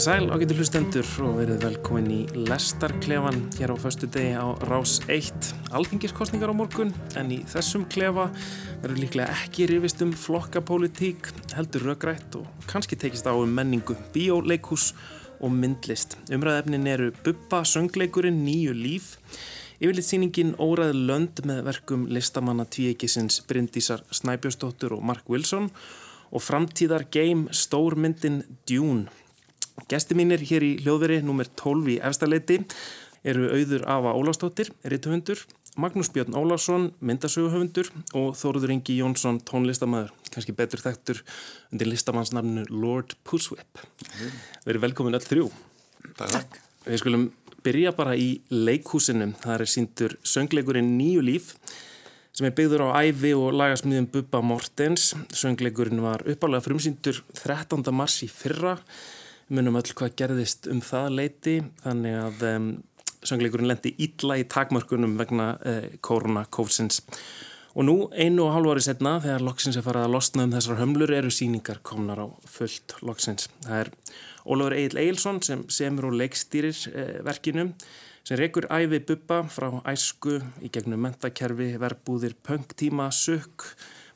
Komið sæl ágættu hlustendur og verið velkomin í Lestarklefan hér á förstu degi á Rás 1. Alþingiskostningar á morgun en í þessum klefa verður líklega ekki rifist um flokkapólitík, heldur röggrætt og kannski tekist á um menningu, bíóleikus og myndlist. Umræðefnin eru Bubba söngleikurinn Nýju líf, yfirlitsýningin Óræð lönd með verkum listamanna tvíekisins Bryndísar Snæbjörnsdóttur og Mark Wilson og framtíðar game stórmyndin Dune. Gesti mínir hér í hljóðveri nr. 12 í efstaleiti eru auður Ava Ólafstóttir, rituhundur, Magnús Björn Ólafsson, myndasöguhöfundur og Þóruður Ingi Jónsson, tónlistamæður, kannski betur þekktur undir listamannsnafnu Lord Pusswhip. Mm. Erum velkomin öll þrjú. Takk. Við skulum byrja bara í leikhúsinu. Það er síndur söngleikurinn Nýju líf sem er byggður á æfi og lagasmíðum Bubba Mortens. Söngleikurinn var uppálega frumsýndur 13. mars í fyrra munum öll hvað gerðist um það leiti þannig að um, söngleikurinn lendi ítla í takmörkunum vegna uh, koronakófsins og nú einu og halvu ári setna þegar loksins er farið að losna um þessar hömlur eru síningar komnar á fullt loksins. Það er Ólafur Egil Egilson sem semur og leikstýrir uh, verkinu sem rekur æfi buppa frá æsku í gegnum mentakerfi, verbúðir, pöngtíma, sukk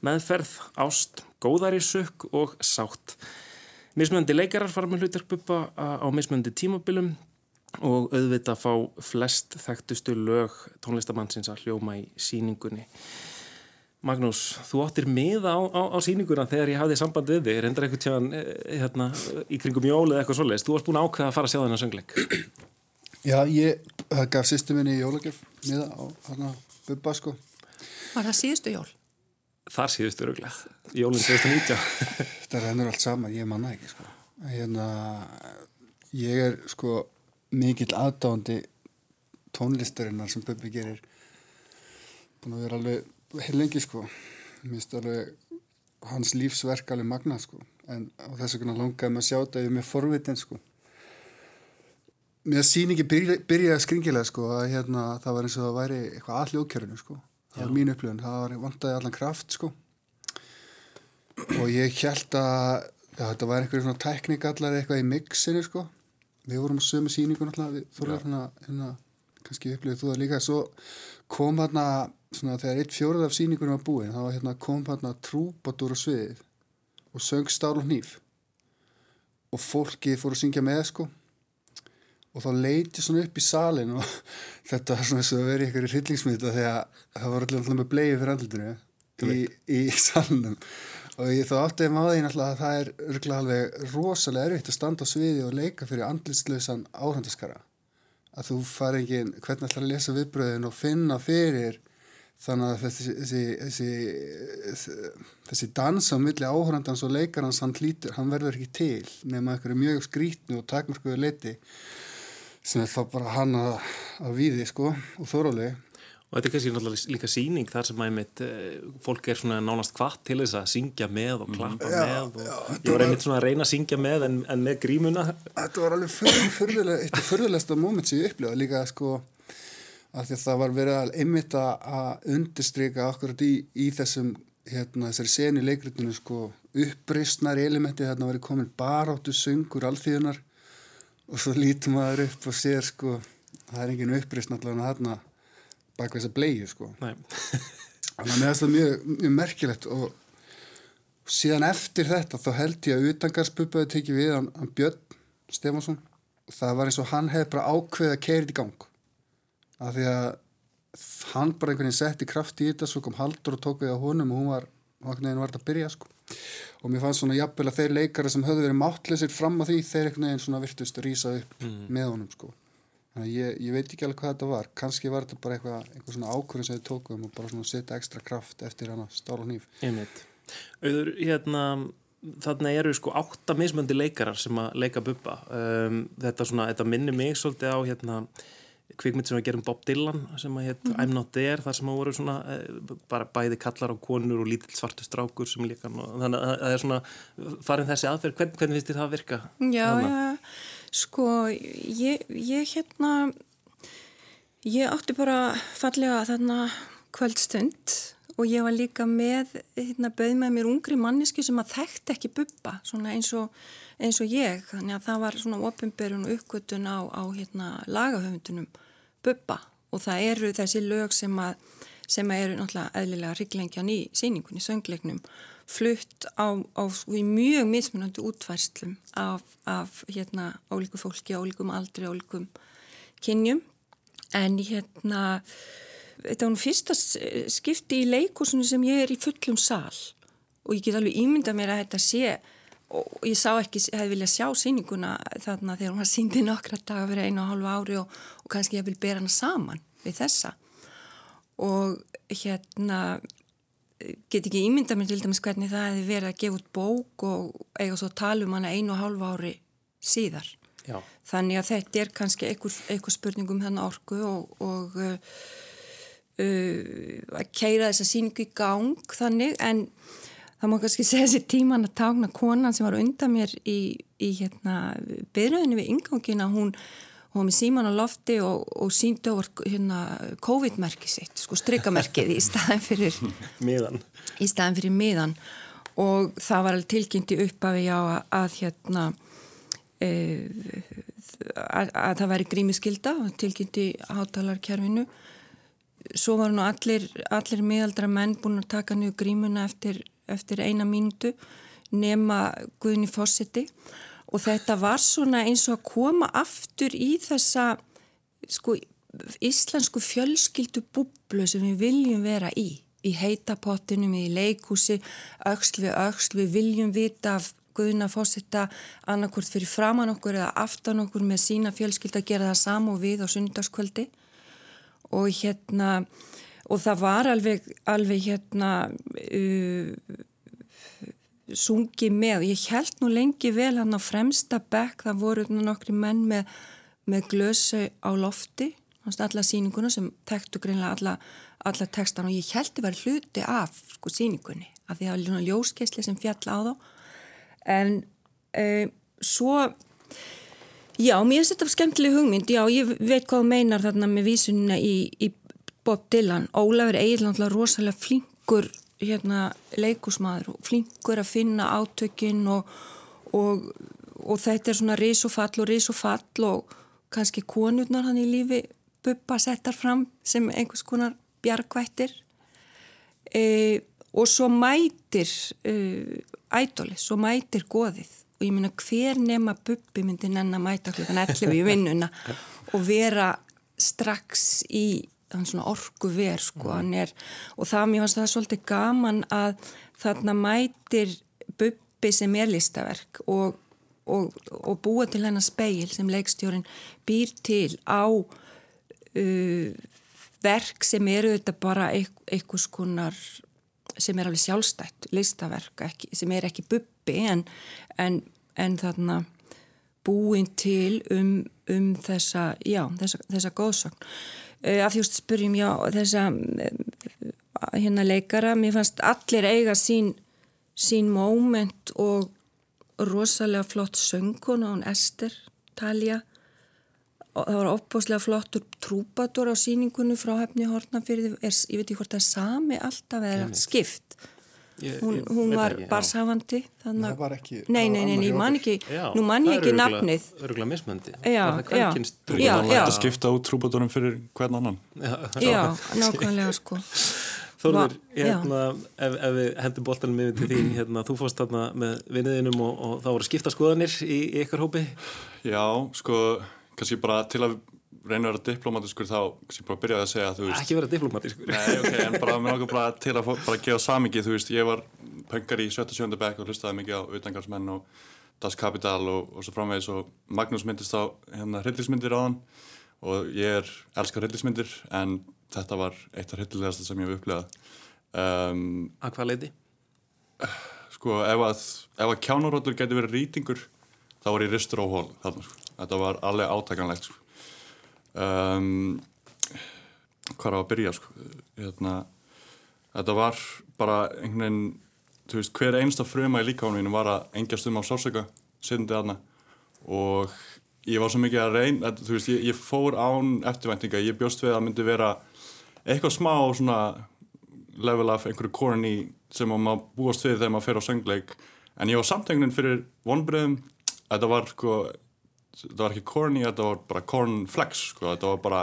meðferð, ást, góðari sukk og sátt Mismöndi leikarar fara með hlutarpuppa á mismöndi tímabilum og auðvita fá flest þekktustu lög tónlistamannsins að hljóma í síningunni. Magnús, þú áttir miða á, á, á síninguna þegar ég hafði samband við þig, reyndar eitthvað tjáðan eh, hérna, í kringum jólið eitthvað svoleiðist. Þú varst búin að ákveða að fara að sjá þennan söngleik. Já, ég gaf sýstuminni í jólagjöf miða á hana buppa sko. Var það síðustu jól? Þar síðustu röglega, jólun 2019 Það rennur allt saman, ég manna ekki sko. hérna, ég er sko mikill aðdándi tónlistarinnar sem Bubbi gerir. Búin að vera alveg heil lengi sko. Mér finnst alveg hans lífsverk alveg magna sko. En þess vegna langaði maður að sjá þetta yfir með forvitin sko. Mér síningi byrja, byrjaði skringilega sko að hérna, það var eins og það væri eitthvað alljókjörinu sko það var mín upplifun, það var vantæði allan kraft sko. Og ég held að já, þetta var einhverjum svona teknikallar eitthvað í mixinu sko. Við vorum á sömu síningu náttúrulega við fórum hérna, hérna kannski upplifið þú það líka. Svo kom hérna svona þegar eitt fjóruð af síningunum var búin þá hérna, kom hérna trúbatur á sviðið og söng stál og hníf. Og fólki fór að syngja með sko og þá leiti svona upp í salin og þetta var svona eins og að vera í einhverju hryllingsmynda þegar það var alltaf með bleiði fyrir andlutinu í, í salnum. Og ég þá átti því náttúrulega að það er alveg rosalega erfitt að standa á sviði og leika fyrir andlitslausan áhandaskara að þú fari ekki hvernig ætlar að lesa viðbröðin og finna fyrir þannig að þessi þessi, þessi, þessi dans á milli áhörandans og leikarans hann hlýtur, hann verður ekki til nema einhverju mjög skrítnu og takmarkuðu leiti sem er þá bara hann að, viði sko og þórálega og þetta er kannski náttúrulega líka síning þar sem einmitt eh, fólk er svona nánast hvart til þess að syngja með og klappa já, með og já, ég var einmitt svona að reyna að syngja með en, en með grímuna. Þetta var alveg fyrðulega eitt af fyrðulegsta móment sem ég upplifa líka sko að því að það var verið að einmitt að undirstryka akkurat í, í þessum hérna þessari seni leikritinu sko uppristnar elementi þarna var komin baráttu söngur alþýðunar og svo lítum maður upp og sér sko það er engin upprýst náttúrulega þarna baka þess að bleiðu sko. Þannig að það er mjög, mjög merkilegt og síðan eftir þetta þá held ég að utangarspupaði tekið við hann, hann Björn Stefansson og það var eins og hann hefði bara ákveðið að keira þetta í gang. Af því að hann bara einhvern veginn setti kraft í þetta svo kom Haldur og tók við á honum og hún var, hún var að byrja sko. Og mér fannst svona jafnvel að þeir leikara sem höfðu verið máttleysir fram að því þeir eitthvað neginn svona virtust að rýsa upp mm. með honum sko. Þannig að ég, ég veit ekki alveg hvað þetta var. Kannski var þetta bara eitthvað, eitthvað svona ákvörðin sem þið tókum og bara svona setja ekstra kraft eftir hana stála nýf Auður, hérna þarna eru sko átta mismöndi leikarar sem að leika buppa um, þetta, svona, þetta minnir mig svolítið á hérna kvikmynd sem við gerum Bob Dylan sem að hétt mm. I'm Not There þar sem að voru svona eh, bara bæði kallar á konur og lítill svartu strákur sem líka þannig að það er svona farin þessi aðferð, Hvern, hvernig finnst þér það að virka? Já, já, sko ég, ég hérna ég átti bara fallega þarna kvöldstund og ég var líka með, hérna, bauð með mér ungri manneski sem að þekkt ekki buppa, svona eins og, eins og ég, þannig að það var svona ofinberun og uppgötun á, á hérna, lagahöfundunum buppa og það eru þessi lög sem að, sem að eru náttúrulega eðlilega ríklengjan í síningunni, söngleiknum, flutt á, á mjög mismunandi útfærslum af, af hérna, ólíku fólki, ólíkum aldri, ólíkum kynjum, en hérna, þetta var nú fyrsta skipti í leikúsinu sem ég er í fullum sál og ég get alveg ímynda mér að þetta sé og ég sá ekki, hefði viljað sjá síninguna þarna þegar hún var síndið nokkra daga fyrir einu og hálfu ári og, og kannski ég vil bera hana saman við þessa. Og hérna get ekki ímynda mér til dæmis hvernig það hefði verið að gefa út bók og eiga svo að tala um hana einu og hálfu ári síðar. Já. þannig að þetta er kannski einhver, einhver spurningum þennan orku og, og uh, að keira þessa síningu í gang þannig en það má kannski segja sér tíman að tákna konan sem var undan mér í, í hérna, byrjuðinu við ingangina hún hún var með síman á lofti og, og síndi over hérna, COVID-merki sitt, sko strykkamerkið í staðin fyrir miðan í staðin fyrir miðan og það var alveg tilkynnti uppafi á að, að hérna e, að, að það væri grímiskylda tilkynnti hátalarkerfinu svo var nú allir, allir miðaldra menn búin að taka nýju grímuna eftir, eftir eina mínútu nema Guðni Fossetti og þetta var svona eins og að koma aftur í þessa sko íslensku fjölskyldu búblu sem við viljum vera í. Í heitapottinum, í leikúsi auksl við auksl, við viljum vita af Guðuna fósita annarkvort fyrir framann okkur eða aftan okkur með sína fjölskyld að gera það samu við á sundarskvöldi og hérna og það var alveg, alveg hérna uh, sungi með. Ég held nú lengi vel hann á fremsta bekk, það voru nokkri menn með, með glösu á lofti, alla síninguna sem tektu greinlega alla, alla tekstan og ég held það var hluti af sko, síningunni, af því að það var ljóskeisli sem fjall á þá. En e, svo, já, mér finnst þetta skemmtileg hugmynd, já, ég veit hvað þú meinar þarna með vísunina í, í Bob Dylan. Ólafur Egil rosalega flinkur hérna, leikusmaður og flinkur að finna átökin og, og, og þetta er svona risofall og risofall og kannski konurnar hann í lífi buppa settar fram sem einhvers konar bjargvættir. E, og svo mætir e, ædoli, svo mætir goðið og ég minna hver nema buppi myndi nenn að mæta klukkan 11 í vinnuna og vera strax í orgu ver sko, er og það mér fannst það svolítið gaman að þarna mætir buppi sem er listaverk og, og, og búa til hennar speil sem leikstjórin býr til á uh, verk sem eru þetta bara einhvers konar sem er alveg sjálfstætt listaverk ekki, sem er ekki buppi en, en, en þarna búin til um, um þessa, já, þessa, þessa góðsögn Eh, af því að spurjum já þessa eh, hérna leikara, mér fannst allir eiga sín, sín moment og rosalega flott söngkona, hún Ester Talja og það var opbáslega flottur trúbator á síningunni frá hefni Hortnafyrði, ég veit ekki hvort það er sami alltaf eða skipt Ég, hún, hún var barsafandi það var ekki nei, nei, nei, ég man ekki já, nú man ég ekki nafnið. það er örgulega mismöndi það skipta út trúbátorum fyrir hvern annan. Já, nákvæmlega sko. Þorður, hérna, ef, ef við hendum bóltanum yfir til þín, hérna, þú fórst þarna með vinniðinum og, og þá voru skipta skoðanir í, í ykkar hópi. Já, sko, kannski bara til að reynir að vera diplomatiskur þá sem bara byrjaði að segja að þú veist ekki vera diplomatiskur Nei, ok, en bara með okkur bara til að bara gefa samingi þú veist, ég var pöngar í 77. bekk og hlustaði mikið á utangarsmenn og Das Kapital og, og svo framvegis og Magnús myndist á hérna hryllismyndir á hann og ég er elskar hryllismyndir en þetta var eitt af hryllilegasta sem ég hef upplegað um, Að hvað leiti? Sko, ef að, að kjánaróttur geti verið rýtingur þá var ég ristur á hól þarna, sko. þetta var alveg átakanlegt sko um, hvað á að byrja sko. hérna, þetta var bara einhvern veginn veist, hver einsta fruma í líkáinu var að engjast um á aðna og ég var svo mikið að reyna veist, ég, ég fór án eftirvæntinga. Ég bjóst við að myndi vera eitthvað smá svona level af einhverju corny sem maður búast við þegar maður fer á söngleik. En ég var samtengnin fyrir vonbreðum þetta var sko þetta var ekki corny, þetta var bara cornflex sko, þetta var bara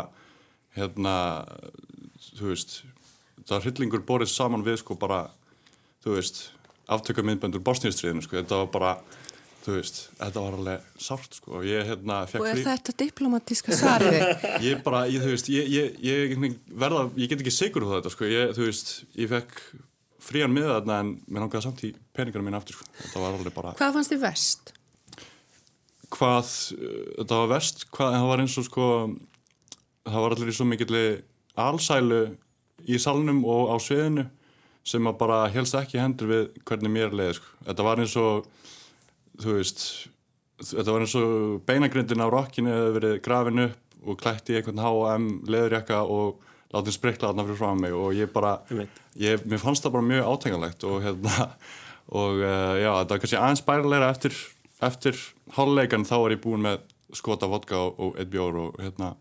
hérna þú veist þetta var hryllingur borðið saman við sko bara þú veist aftökumindböndur bosnýrstriðinu sko, þetta var bara þú veist, þetta var alveg sárt sko. Og ég hérna fekk Og er þetta diplomatíska svariði? ég bara, ég, þú veist, ég, ég, ég, verða, ég get ekki sigur á þetta sko, ég, þú veist, ég fekk frían miða þarna en mér langaði samt í peningarna mín aftur sko, þetta var alveg bara Hvað fannst þið verst? Hvað, þetta var verst hvað, það var eins og sko það var allir í svo mikilli allsælu í salnum og á sviðinu sem að bara helst ekki hendur við hvernig mér leiði sko. þetta var eins og þú veist þetta var eins og beinagrindin á rockinu hefur verið grafin upp og klætt í einhvern H&M leðurjakka og látið sprikla þarna fyrir frá mig og ég bara ég, mér fannst það bara mjög átenganlegt og hérna og uh, já, þetta var kannski aðeins bærilegra eftir, eftir háluleikan þá var ég búin með skota vodka og, og eitt bjór og hérna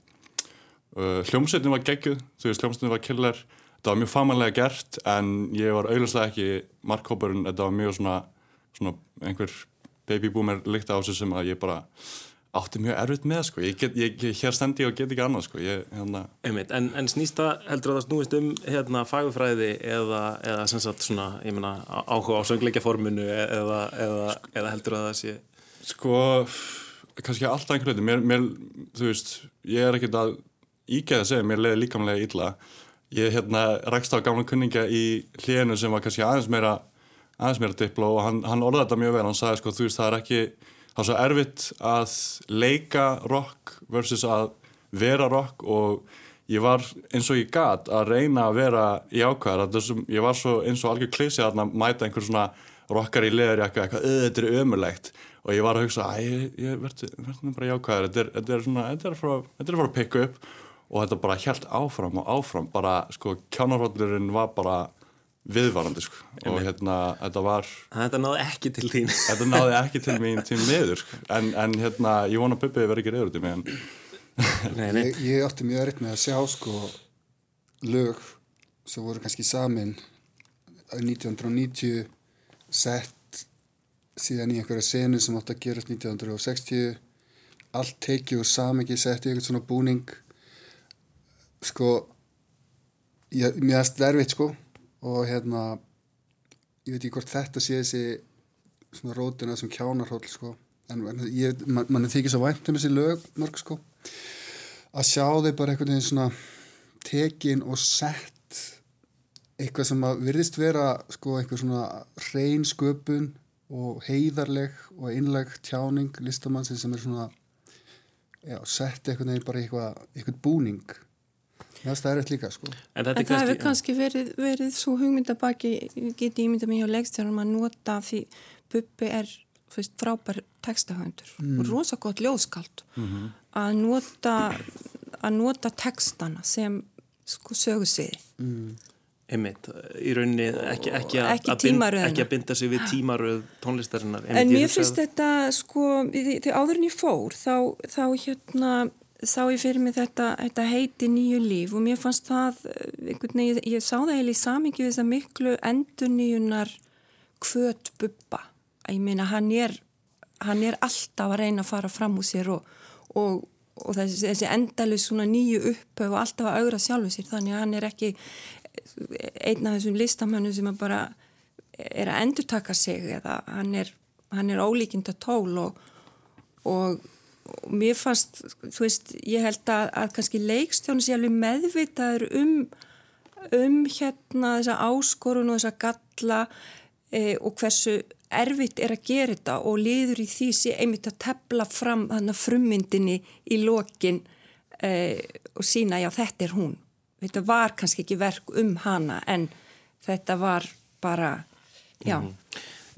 uh, hljómsveitin var geggjuð, þú veist hljómsveitin var killer. Þetta var mjög famanlega gert en ég var augljóslega ekki markkóparun, þetta var mjög svona, svona einhver babyboomer líkt á þessu sem að ég bara átti mjög erfitt með sko, ég, get, ég, ég hér stendi og get ekki annað sko, ég hérna Einmitt, en, en snýst það heldur að það snúist um hérna fagufræði eða, eða sem sagt svona, ég meina, á- áhuga á söngleikjaforminu eða, eða, eða heldur að það sé Sko, kannski alltaf einhvern veginn, mér, mér, þú veist, ég er ekkert að ígæða að segja, mér leiði líkamlega illa. Ég hérna rækst á gamla kunningja í hlénu sem var kannski aðeins meira, aðeins meira dipló og hann, hann orðaði þetta mjög vel, hann sagði sko, þú veist, það er ekki, það er svo erfitt að leika rock versus að vera rock og ég var eins og ég gat að reyna að vera í ákvæðar, þessum, ég var svo eins og algjör klísi að mæta einhver svona rockar í leðurjakka, eitthvað, "Ugh, þetta er ömulegt og ég var að hugsa, æ, ég, ég verði bara jákvæður, þetta er, þetta er svona þetta er að fara þetta er að að pikka upp og þetta bara helt áfram og áfram. Bara, sko, kjánarhóllurinn var bara viðvarandi, sko. Og hérna, þetta var Þetta náði ekki til þín. Þetta náði ekki til mín til miður, sko. En, en hérna, ég vona að Bubbi verði ekki reyður til mig en Nei, nei, Ég, ég átti mjög erritt með að sjá sko lög sem voru kannski samin 1990 sett síðan í einhverja senu sem átti að gerast 1960 allt tekið úr samengi sett í eitthvað svona búning. Sko ég, mér erst verfitt sko. Og hérna ég veit ekki hvort þetta sé þessi svona rótina sem kjánarhóll sko. En ég, man, mann þykir svo vænt um þessi lög mörg sko. Að sjá þau bara einhvern veginn svona tekin og sett eitthvað sem að virðist vera sko einhver svona reyn sköpun og heiðarleg og einleg tjáning listamannsins sem er svona já, sett einhvern veginn bara í eitthvað, eitthvað búning. Það er eitt líka sko. En En það hefur kannski verið, verið svo hugmyndabaki, geti ímynda mig hjá leikstjórum að nota því Bubbi er fyrst, frábær textahöndur. Og rosa gott ljóðskald að nota að nota textana sem sko sögusviði. Einmitt, í rauninni ekki, ekki, Ekki binda, ekki að binda sig við tímaröð tónlistarinnar En Einmitt, ég mér finnst þetta sko, því- því áður en ég fór þá, þá hérna sá ég fyrir mig þetta, þetta heiti nýju líf og mér fannst það eh, veginn, ég, ég sá það eiginlega í samingi við þess að miklu endurníunar kvöt bubba. Að ég meina hann er hann er alltaf að reyna að fara fram úr sér og, og, og þessi, þessi endalus svona nýju upphau og alltaf að augra sjálfu sér þannig að hann er ekki einn af þessum listamönnum sem að bara er að endurtaka sig eða hann er, hann er ólíkinda tól og, og, og mér fannst, þú veist, ég held að, að kannski leikstjónu sé alveg meðvitaður um, um hérna þessa áskorun og þessa galla e, og hversu erfitt er að gera þetta og liður í því sé einmitt að tepla fram þannig frummyndinni í lokin e, og sína, já þetta er hún. Þetta var kannski ekki verk um hana en þetta var bara, já.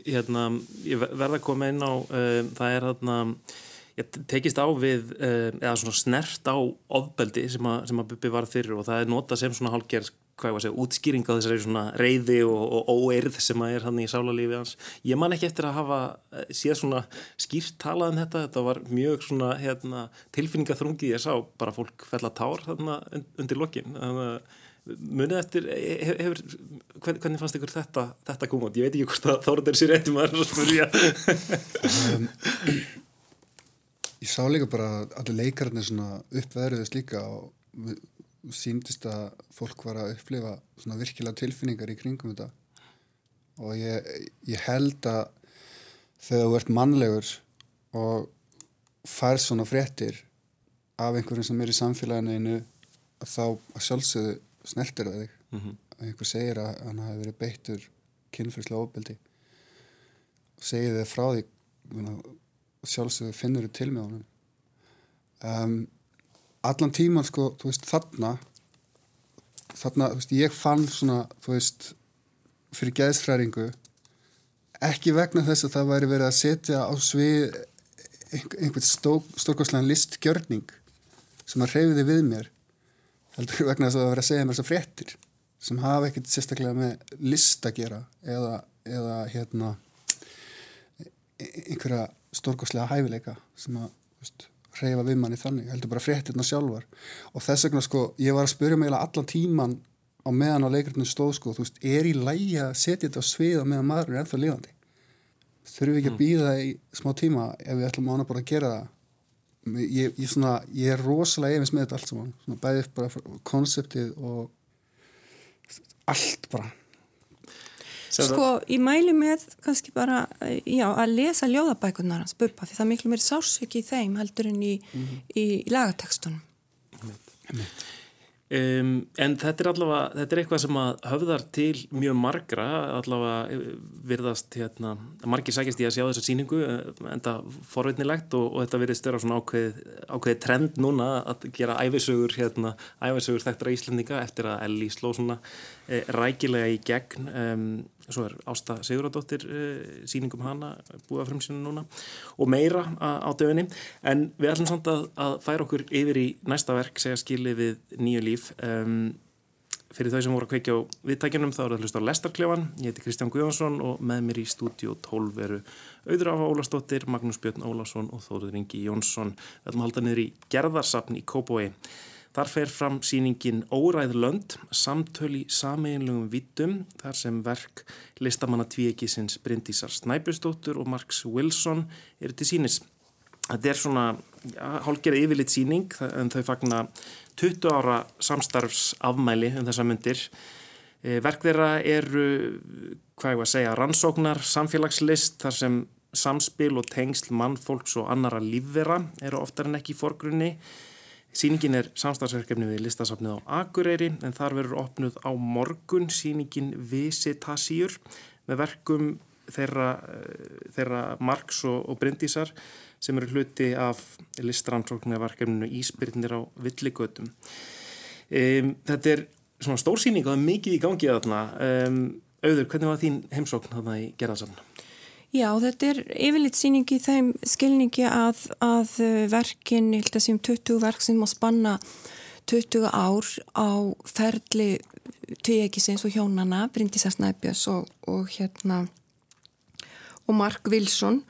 hérna, ég ver- verð að koma inn á uh, það er þarna ég tekist á við uh, eða svona snert á ofbeldi sem að, sem að Bubbi var fyrir og það er notað sem svona hálfgerð hvað ég var að segja, útskýring á þessari svona reyði og, og óeirð sem að er hann í sálarlífi hans. Ég man ekki eftir að hafa eh, séð svona skýrt talað um þetta, þetta var mjög svona hérna, tilfinningaþrungi, ég sá bara fólk fella tár þarna und- undir lokin. Að munið eftir hefur, hvernig fannst ykkur þetta þetta koma út, ég veit ekki hvort að þóruður sér réttum að spyrja um, Ég sá líka bara að allir leikarnir svona uppveðruðist líka og síndist að fólk var að upplifa svona virkilega tilfinningar í kringum þetta. Og ég, ég held að þegar þú ert mannlegur og færð svona fréttir af einhverjum sem er í samfélaginu þá að sjálfsögðu snertir það þig. Mm -hmm. einhver segir að hann hafi verið beittur kynfyrslega ofbeldi og segir þið frá því og sjálfsögðu finnur þið til með honum. Um, allan tíman sko, þú veist, þarna þarna, þú veist, ég fann svona, þú veist fyrir geðsfræringu ekki vegna þess að það væri verið að setja á svið einhvern stórkoslan listgjörning sem að reyfiði við mér heldur vegna þess að það var að segja mér þessar fréttir sem hafa ekkert sérstaklega með list að gera eða, eða hérna einhverja stórgóðslega hæfileika sem að veist, reyfa við manni þannig, heldur bara fréttirna sjálfar. Og þess vegna sko, ég var að spyrja mig allan tíman á meðan á leikurinu stóð sko, þú veist, er í lægi að setja þetta á sviða meðan maður er ennþá lifandi? Þurfum við ekki að mm. býða í smá tíma ef við ætlum ána bara að gera það? Ég, ég, svona, ég er rosalega efins með þetta allt saman. Bæðið bara konseptið og allt bara Sko, ég mæli með kannski bara, já, að lesa ljóðabækunar hans buppa, því það er miklu mér sásik í þeim heldur en í, mm -hmm. í, í lagatekstunum Um, en þetta er allavega, þetta er eitthvað sem að höfðar til mjög margra, allavega eh, virðast hérna, margir sækist í að sjá þessa síningu, eh, enda forveitnilegt og, og þetta virðist vera svona ákveð, ákveð trend núna að gera æfisögur, hérna, æfisögur þekktra íslendinga eftir að Elli sló svona e, rækilega í gegn. Um, svo er Ásta Siguradóttir uh, síningum hana búið af frumsinu núna og meira á döfinni. En við ætlum samt að, að færa okkur yfir í næsta verk segja skilið við nýju líf. Um, fyrir þau sem voru að kveikja á viðtækjunum þá er það hlust á Lestarklefan. Ég heiti Kristján Guðjónsson og með mér í stúdíu 12 eru Auður Afa Ólastóttir Magnús Björn Ólásson og Þóður Ingi Jónsson. Við ætlum að halda niður í gerðarsapn í Kópói Þar fer fram síningin Óræð lönd, samtöl í sameinlugum vittum, þar sem verk listamanna tvíekisins Bryndísar Snæbjörnsdóttur og Marks Wilson eru til sínis. Þetta er svona ja, hálgerið yfirleitt síning en þau fagna 20 ára samstarfsafmæli um þessa myndir. E, verk þeirra eru, hvað ég var að segja, rannsóknar, samfélagslist, þar sem samspil og tengsl mannfólks og annara lífvera eru oftar en ekki í forgrunni. Sýningin er samstagsverkefni við listasafnið á Akureyri en þar verður opnuð á morgun sýningin Visitasíur með verkum þeirra, eh, þeirra Marks og, og Bryndísar sem eru hluti af listrannsóknarverkefninu Ísbyrnir á Villigötum. Um, þetta er svona stórsýning og það er mikið í gangi að þarna. Um, auður, hvernig var þín heimsókn þarna í gerðarsafna? Já, þetta er yfirleitt síning í þeim skilningi að, að uh, verkin, ég held að sem 20 verk sem má spanna 20 ár á ferli tvíekisins og hjónana, Bryndisa Snæbjörns og, og hérna og Mark Wilson.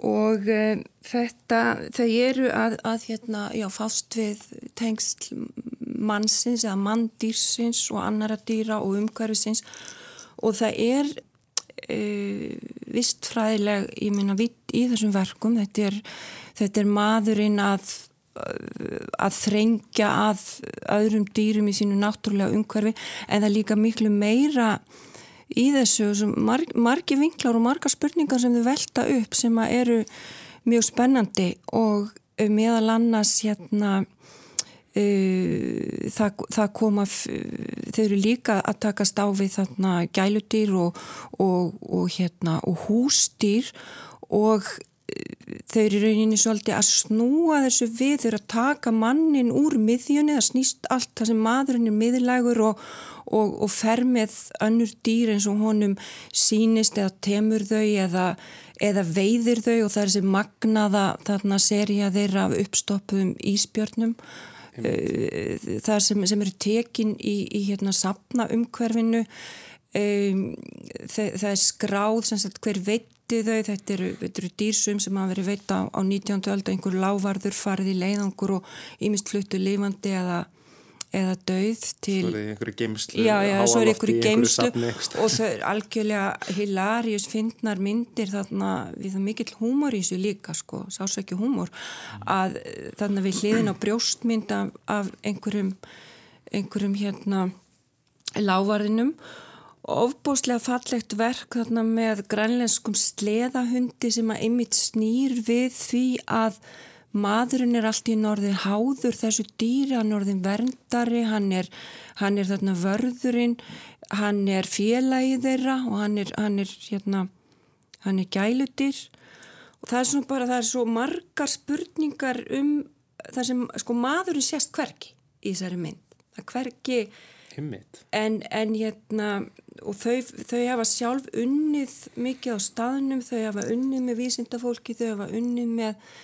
Og uh, þetta, þau eru að, að hérna, já, fást við tengsl mannsins eða manndýrsins og annara dýra og umhverfisins. Og það er uh, vistfræðileg ég minna í þessum verkum. Þetta er, þetta er maðurinn að að þrengja að öðrum dýrum í sínu náttúrulega umhverfi en það líka miklu meira í þessu marg, margi vinklar og marga spurningar sem þau velta upp sem eru mjög spennandi og meðal annars hérna það, það koma þeir eru líka að takast á við þarna gæludýr og, og, og, hérna, og húsdýr og uh, þeir eru rauninni svolítið að snúa þessu við þeir að taka mannin úr miðjunni það snýst allt það sem maðurinn er miðlægur og fer með önnur dýr eins og honum sínist eða temur þau eða, eða veiðir þau og það er þessi magnaða þarna serja þeirra af uppstoppuðum íspjörnum Eh, þar sem, sem eru tekin í, í hérna sapna umhverfinu um, það, það er skráð sagt, hver veitti þau þetta eru, eru dýrsum sem hafa verið veitt á, á 19. öld einhver lávarður farið í leiðangur og ímist fluttu lifandi eða, eða dauð til Svo er það einhverju geimslu Já, já, svo er einhverju geimslu og þau er algjörlega hilarius fyndnar myndir þarna við það mikill húmor í þessu líka sko, sásækju húmor að eh, þarna við hliðin á brjóstmynd af, af einhverjum einhverjum hérna lávarðinum. Ofbóslega fallegt verk þarna með grænlenskum sleðahundi sem að ymmit snýr við því að maðurinn er allt í norðin háður þessu dýri, hann er orðin verndari, hann er, hann er þarna vörðurinn, hann er félagið þeirra og hann er, hann er hérna, hann er gælutir og það er svona bara, það er svo margar spurningar um það sem, sko maðurinn sést hverki í þessari mynd, það hverki en, en hérna og þau, þau hafa sjálf unnið mikið á staðnum, þau hafa unnið með vísindafólki, þau hafa unnið með,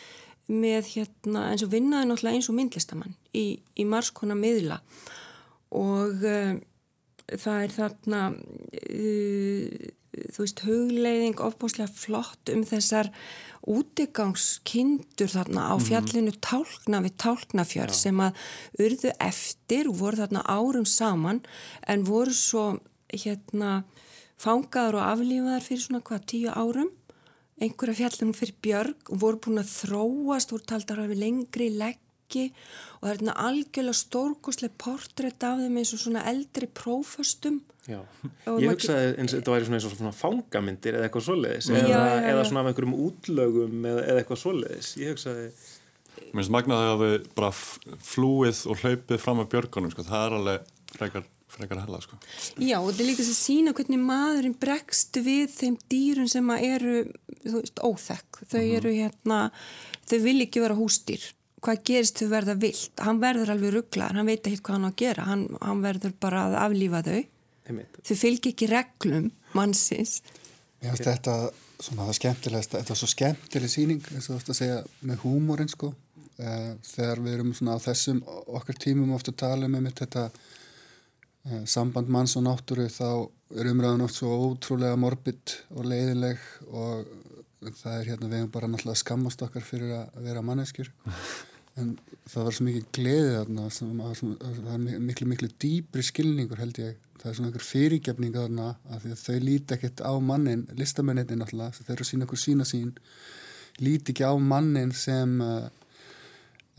með hérna eins og vinnaði náttúrulega eins og myndlistamann í, í marskona miðla. Og uh, það er þarna uh, þú veist hugleiðing ofbúslega flott um þessar útigangskindur þarna á fjallinu tálkna við tálknafjörð sem að urðu eftir og voru þarna árum saman en voru svo hérna fangaður og aflífaðar fyrir svona hvað tíu árum einhverja fjallinu fyrir björg og voru búin að þróast, voru taldar að við lengri leggi og það er hérna algjörlega stórkoslega portrétt af þeim eins og svona eldri prófastum Já, Og ég hugsaði eins og þetta væri svona eins og svona fangamyndir eða eitthvað svoleiðis Já, eða, já, já. eða svona af einhverjum útlögum eða, eða eitthvað svoleiðis ég hugsaði, Mér finnst magnað að hafa bara flúið og hlaupið fram að björgunum, sko. það er alveg frekar, frekar hella. Sko. Já, og þetta er líka að sína hvernig maðurinn bregst við þeim dýrun sem að eru, veist, óþekk. Þau eru hérna, þau vil ekki vera hústýr. Hvað gerist þau verða vilt? Hann verður alveg rugglar, hann veit ekki hvað hann á að gera. Hann, hann verður bara að aflífa þau. einmitt Þau fylgja ekki reglum mannsins. Mér finnst þetta svona það skemmtilegast, þetta er svo skemmtileg síning eins og þú veist að segja með húmórin sko Eh, þegar við erum svona á þessum okkar tímum ofta að tala um einmitt þetta samband manns og náttúru þá er umræðan oft svo ótrúlega morbid og leiðileg og það er hérna við hefum bara náttúrulega skammast okkar fyrir að vera manneskjur. En það var svo mikið gleði þarna það er mi- miklu miklu dýbri skilningur held ég. Það er svona einhver fyrirgefning þarna að því að þau líti ekkert á mannin listamenninni náttúrulega, þeir eru sína okkur sína sín líti ekki á mannin sem uh,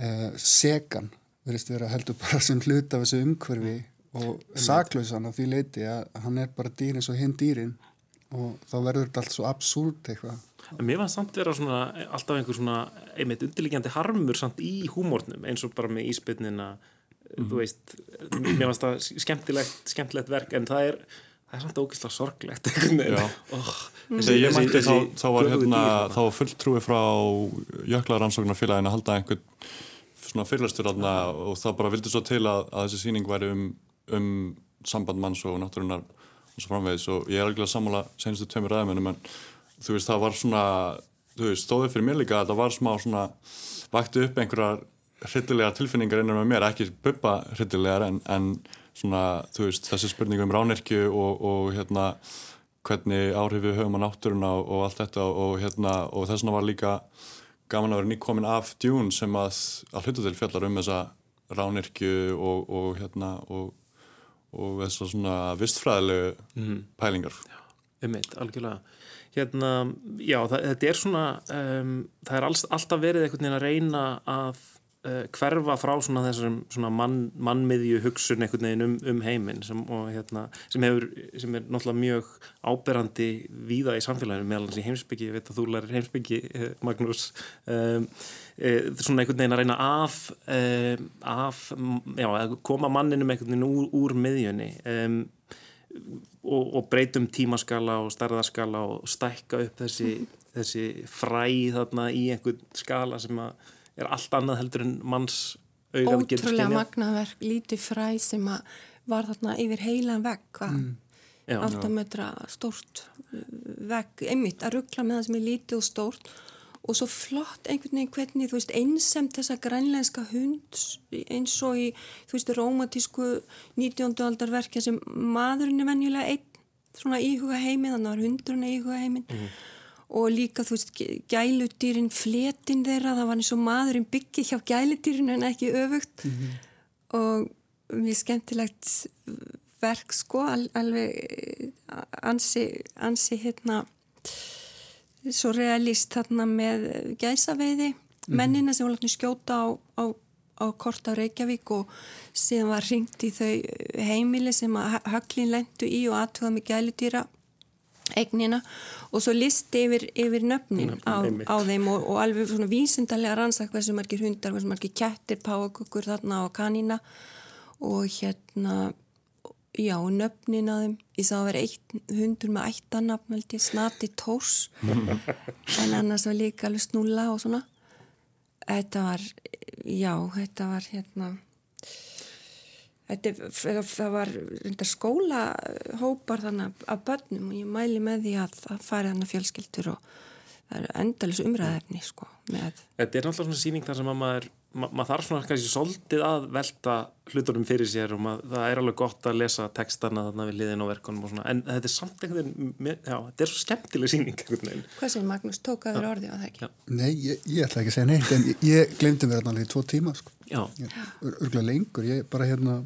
uh, segan verðist vera heldur bara sem hlut af þessu umhverfi og saklausan á því leiti að hann er bara dýr eins og hinn dýrin og þá verður þetta allt svo absúrt eitthvað. En mér fannst samt vera svona, alltaf einhver svona einmitt undirliggjandi harmur samt í húmórnum eins og bara með íspynnina þú veist, mér fannst það skemmtilegt, skemmtilegt verk en það er það er samt ógeðslega sorglegt oh, Þegar ég mætti þá, þá var hérna, dýr, þá var fulltrúi frá jöklaransóknarfélagin að halda einhvern svona fyrirlastur og það bara vildi svo til að, að þessi síning væri um, um samband manns og náttúrunar og svo framvegis. Og ég er alveg að sammála senastu tveimur ræðumennum en þú veist það var svona, þú veist stóðið fyrir mér líka að það var smá svona vakti upp einhverjar hryllilega tilfinningar innan með mér, ekki buppa hryllilegar en, en svona þú veist þessi spurningu um ránirkju og, og hérna hvernig áhrif við höfum á náttúruna og, og allt þetta og, hérna, og þess vegna var líka gaman að vera nýkomin af Dune sem að, að hluta til fjallar um þessa ránirkju og, og hérna og, og þessa svona vistfræðilegu pælingar. Einmitt, algjörlega. Hérna, já, það, þetta er svona, um, það er alls, alltaf verið einhvern veginn að reyna að uh, hverfa frá svona þessum svona mann, mannmiðju hugsun einhvern veginn um, um heiminn sem, hérna, sem, sem er náttúrulega mjög áberandi víða í samfélaginu meðal hans í heimsbyggi, ég veit að þú lærir heimsbyggi, eh, Magnús, um, svona einhvern veginn að reyna af, af já, að koma manninum einhvern veginn úr, úr miðjunni. Og, og breytum tímaskala og stærðarskala og stækka upp þessi, þessi fræ þarna í einhvern skala sem að er allt annað heldur en manns augað getur Ótrúlega skynjað. magnaverk, lítið fræ sem að var þarna yfir heilan vegg. 8 metra stórt uh, vegg, einmitt að ruggla með það sem er lítið og stórt og svo flott einhvern veginn hvernig, þú veist, einsemt þessa grænlenska hund eins og í, þú veist, rómatísku 19. aldarverkja sem maðurinn er venjulega einn svona íhuga heiminn, þannig að hundurinn er íhuga heiminn og líka, þú veist, gæludýrin fletin þeirra, það var eins og maðurinn byggi hjá gæludýrin en ekki öfugt. Og mjög skemmtilegt verk sko, al, alveg eh, ansi, ansi hérna svo realist þarna með gæsaveiði mennina sem var látni skjóta á, á, á kort á Reykjavík og síðan var ringt í þau heimili sem að höglin lendu í og aðtöða með gæludýra eignina og svo listi yfir, yfir nöfnin á, Einmitt. á þeim og, og alveg svona vísindarlega rannsaka hversu margir hundar, hversu margir kettir, páakukur þarna og kanína og hérna já, nöfnin á þeim. Ég sá að vera eitt hundur með ættanafn held ég, snati tórs. En annars var líka alveg snúla og svona. Þetta var, já, þetta var hérna Þetta, það var skóla hópar þannig af börnum og ég mæli með því að það fari þannig fjölskyldur og það eru endalis umræðefni sko með. Þetta er náttúrulega svona síning þar sem að maður, ma maður þarf svona kannski svolítið að velta hlutunum fyrir sér og maður, það er alveg gott að lesa textana þarna við liðin og verkunum og svona en þetta er samt einhvern veginn, já, þetta er svo skemmtileg síning einhvern veginn. Hvað sem Magnús tók að vera orðið á það ekki? Já. Nei, ég, ég ætla ekki að segja neitt en ég, ég glemdi þarna alveg í tvo tíma sko. Já, örgulega lengur, ég bara hérna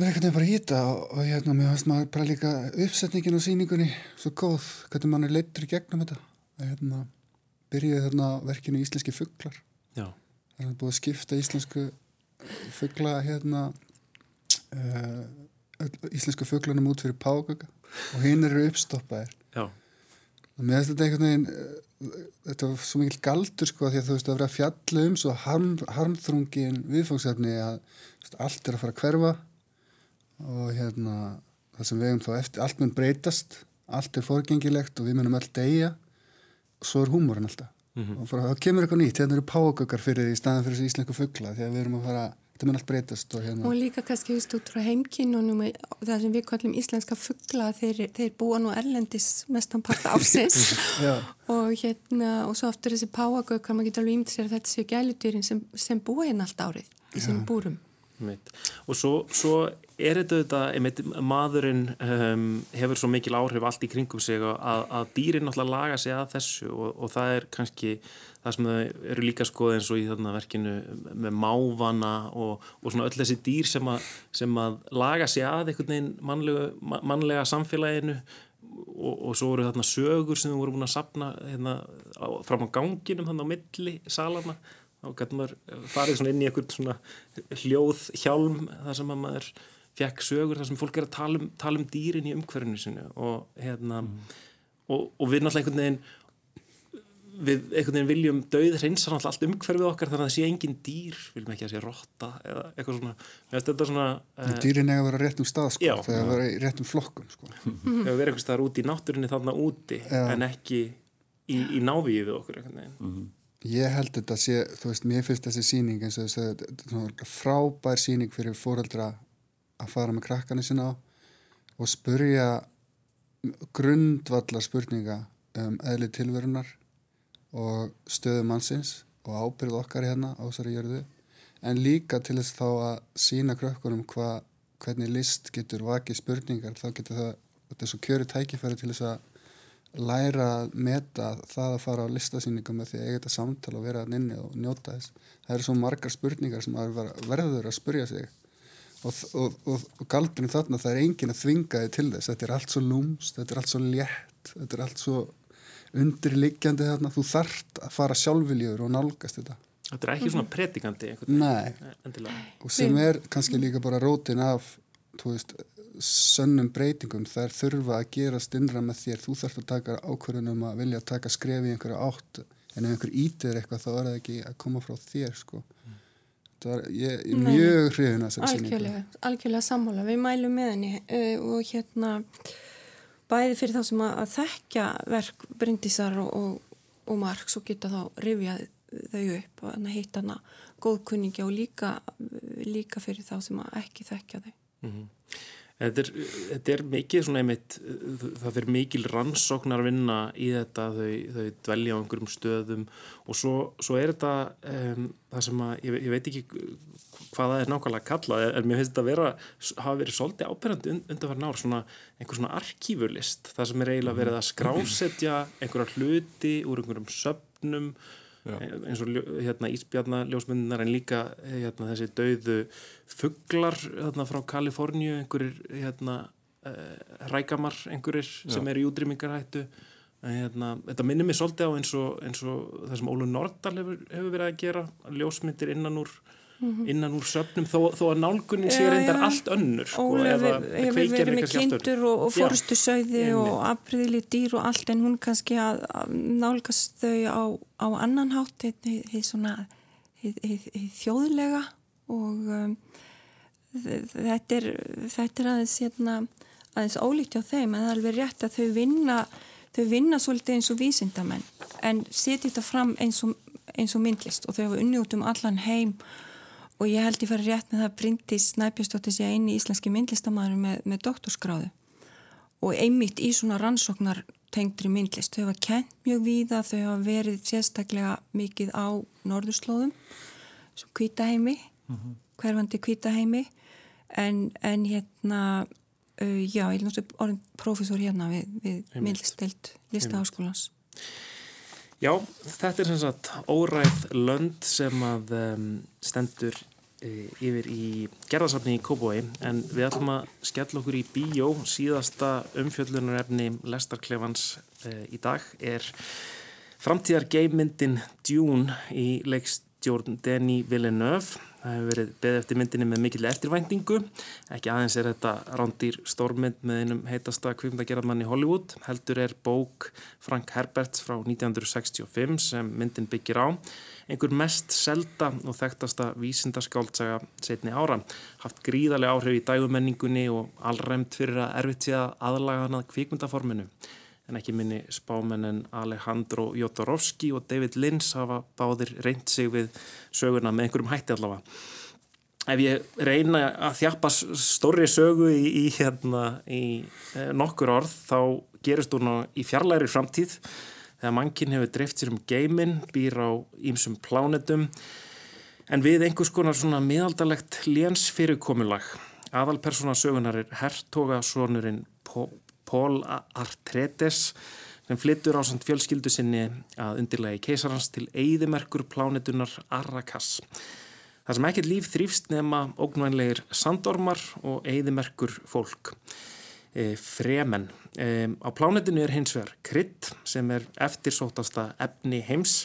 mér einhvern veginn bara í þetta og, og hérna mér fannst maður bara líka uppsetningin á síningunni svo góð, hvernig mann er leittur í gegnum þetta. Hérna byrjuði þarna verkinu Íslenski fugglar það er búið að skipta íslensku fuggla hérna uh, íslensku fugglanum út fyrir págögga og hinn eru uppstoppaðir. Og mér finnst þetta einhvern veginn þetta var svo mikil galdur sko því að þú veist að vera að fjalla um svo harm, harmþrungin viðfangsefni að veist, allt er að fara að hverfa og hérna það sem við hefum þá eftir, allt mun breytast allt er forgengilegt og við munum allt deyja og svo er húmórin alltaf. Og bara, það kemur eitthvað nýtt, hérna eru págöggar fyrir því í staðan fyrir þessu íslensku fuggla því að við erum að fara, þetta mun allt breytast og hérna Og líka kannski vist út frá heimkinnunum það sem við kallum íslenska fuggla þeir, þeir búa nú erlendis mestan part ásins og hérna og svo aftur þessi páagökk maður getur alveg ímynd sér að þetta séu gæludýrin sem, sem búa hérna allt árið í sínum búrum. Einmitt. Og svo, svo er þetta auðvitað, einmitt, maðurinn um, hefur svo mikil áhrif allt í kringum sig að, að dýrin náttúrulega laga sig að þessu og, og það er kannski það sem eru líka skoð eins og í þarna verkinu með mávana og, og svona öll þessi dýr sem að, sem að laga sig að einhvern veginn mannlega, mannlega samfélaginu og, og svo eru þarna sögur sem þau voru búin að sapna hérna, á, fram á ganginum þannig á milli salana þá gæti maður farið svona inn í einhvern svona hljóð hjálm þar sem að maður fekk sögur þar sem fólk er að tala um, tala um dýrin í umhverfinu sinu og hérna og, og við náttúrulega einhvern veginn við einhvern veginn viljum döið hreinsa allt umhverfið okkar þannig að það sé engin dýr viljum ekki að sé rotta eða eitthvað svona svona uh, dýrin eiga að vera rétt um stað sko, Já. þegar að vera í rétt um flokkum sko. ef við erum einhvers staðar úti í náttúrinni þarna úti Já. en ekki í, í návíu við okkur einhvern veginn Ég held þetta sé, þú veist, mér finnst þessi síning eins og þess að þetta er svona frábær síning fyrir fóreldra að fara með krakkana sinna á og spurja grundvallar spurninga um eðli tilverunar og stöðu mannsins og ábyrð okkar hérna á þessari jörðu en líka til þess þá að sína krökkunum hva, hvernig list getur vakið spurningar þá getur það, svo kjöru tækifæri til þess að læra að meta það að fara á listasýningum með því að eiga þetta samtal og vera þannig inni og njóta þess. Það eru svo margar spurningar sem verður að spurja sig og, og, og, og galdurinn þarna það er enginn að þvinga þig til þess. Þetta er allt svo lúmst, þetta er allt svo létt, þetta er allt svo undirliggjandi þarna. Þú þarft að fara sjálfviljur og nálgast þetta. Þetta er ekki svona predikandi Nei, og sem er kannski líka bara rótin af þú veist, sönnum breytingum. Þær þurfa að gerast innra með þér. Þú þarfst að taka ákvörðunum að vilja taka skref í einhverju átt. En ef einhver ítir eitthvað þá er það ekki að koma frá þér sko. Það var, ég ég er mjög hrifin að Algjörlega, algjörlega sammála. Við mælum með henni uh, og hérna bæði fyrir þá sem að, að þekkja verk Bryndísar og, og, og Mark svo geta þá rifjað þau upp og hitt hana góðkunningi og líka, líka fyrir þá sem að ekki þekkja þau. Þetta er, þetta er mikið svona einmitt, það fyrir mikil rannsóknar vinna í þetta, þau, þau dvelja á einhverjum stöðum og svo, svo er þetta um, það sem að, ég, ég veit ekki hvað það er nákvæmlega kallað, en mér finnst þetta að vera, hafa verið svolítið ábyrjandi und, undanfærin ár, svona einhver svona arkífurlist, það sem er eiginlega verið að skrásetja einhverja hluti úr einhverjum söfnum eins og hérna, ísbjarnaljósmyndinar en líka hérna, þessi dauðu fugglar hérna, frá Kaliforníu einhverjir hérna, uh, rækamar einhverjir sem eru í útrýmingarhættu hérna, þetta minnir mér svolítið á eins og, eins og það sem Ólu Nordal hefur, hefur verið að gera ljósmyndir innan úr. Innan úr söpnum þó, þó að nálgunin sé reyndar allt önnur sko, Ólega hefur verið með kindur og, og fórstu sögði og afriðli dýr og allt en hún kannski að, að nálgast þau á, á annan hátt heið þjóðlega og um, þetta er þetta er aðeins hérna, aðeins ólíkt á þeim en það er alveg rétt að þau vinna þau vinna svolítið eins og vísindamenn en setja þetta fram eins og, eins og myndlist og þau hafa unni út um allan heim og ég held ég fari rétt með það að Bryndis Snæpjastóttir sé eini íslenski myndlistamæður með, með doktorskráðu og einmitt í svona rannsóknar tengdri myndlist. Þau hafa kent mjög víða, þau hafa verið sérstaklega mikið á norðurslóðum sem kvítaheimi, mm -hmm. hverfandi kvítaheimi en, en hérna, uh, já, ég er náttúrulega orðin profesor hérna við, við myndlistelt listaháskólans. Já, þetta er sem sagt óræð lönd sem að um, stendur yfir í gerðarsafni í Kópói en við ætlum að skella okkur í bíó síðasta umfjöllunarefni Lestarklefans eh, í dag er framtíðar geimyndin Dune í leikstjórn Denny Villeneuve Það hefur verið beðið eftir myndinni með mikill eftirvæntingu. Ekki aðeins er þetta rándýr stórmynd með einum heitasta kvipmyndagerðarmann í Hollywood. Heldur er bók Frank Herberts frá 1965 sem myndin byggir á. Einhver mest selda og þekktasta vísindaskáltsaga setni ára. Haft gríðarlega áhrif í dægumenningunni og allræmt fyrir að erfitt sé að aðlaga hann að kvikmyndaforminu en ekki minni spámenin Alejandro Jodorowsky og David Lynch hafa báðir reynd sig við söguna með einhverjum hætti allavega. Ef ég reyna að þjappa stóri sögu í, í, hérna, í eh, nokkur orð þá gerist hún í fjarlæri framtíð þegar mannkinn hefur dreift sér um geiminn, býr á ímsum plánetum en við einhvers konar svona miðaldalegt léns fyrirkomulag. Aðalpersona sögunar er hertogasonurinn Paul Artretes sem flyttur á samt fjölskyldu sinni að undirlega í keisarhans til eigðimerkur plánetunar Arrakas. Það sem ekkert líf þrýfst nema ógnvænlegir sandormar og eigðimerkur fólk. E, fremen. E, á plánetinu er hins vegar krydd sem er eftirsótasta efni heims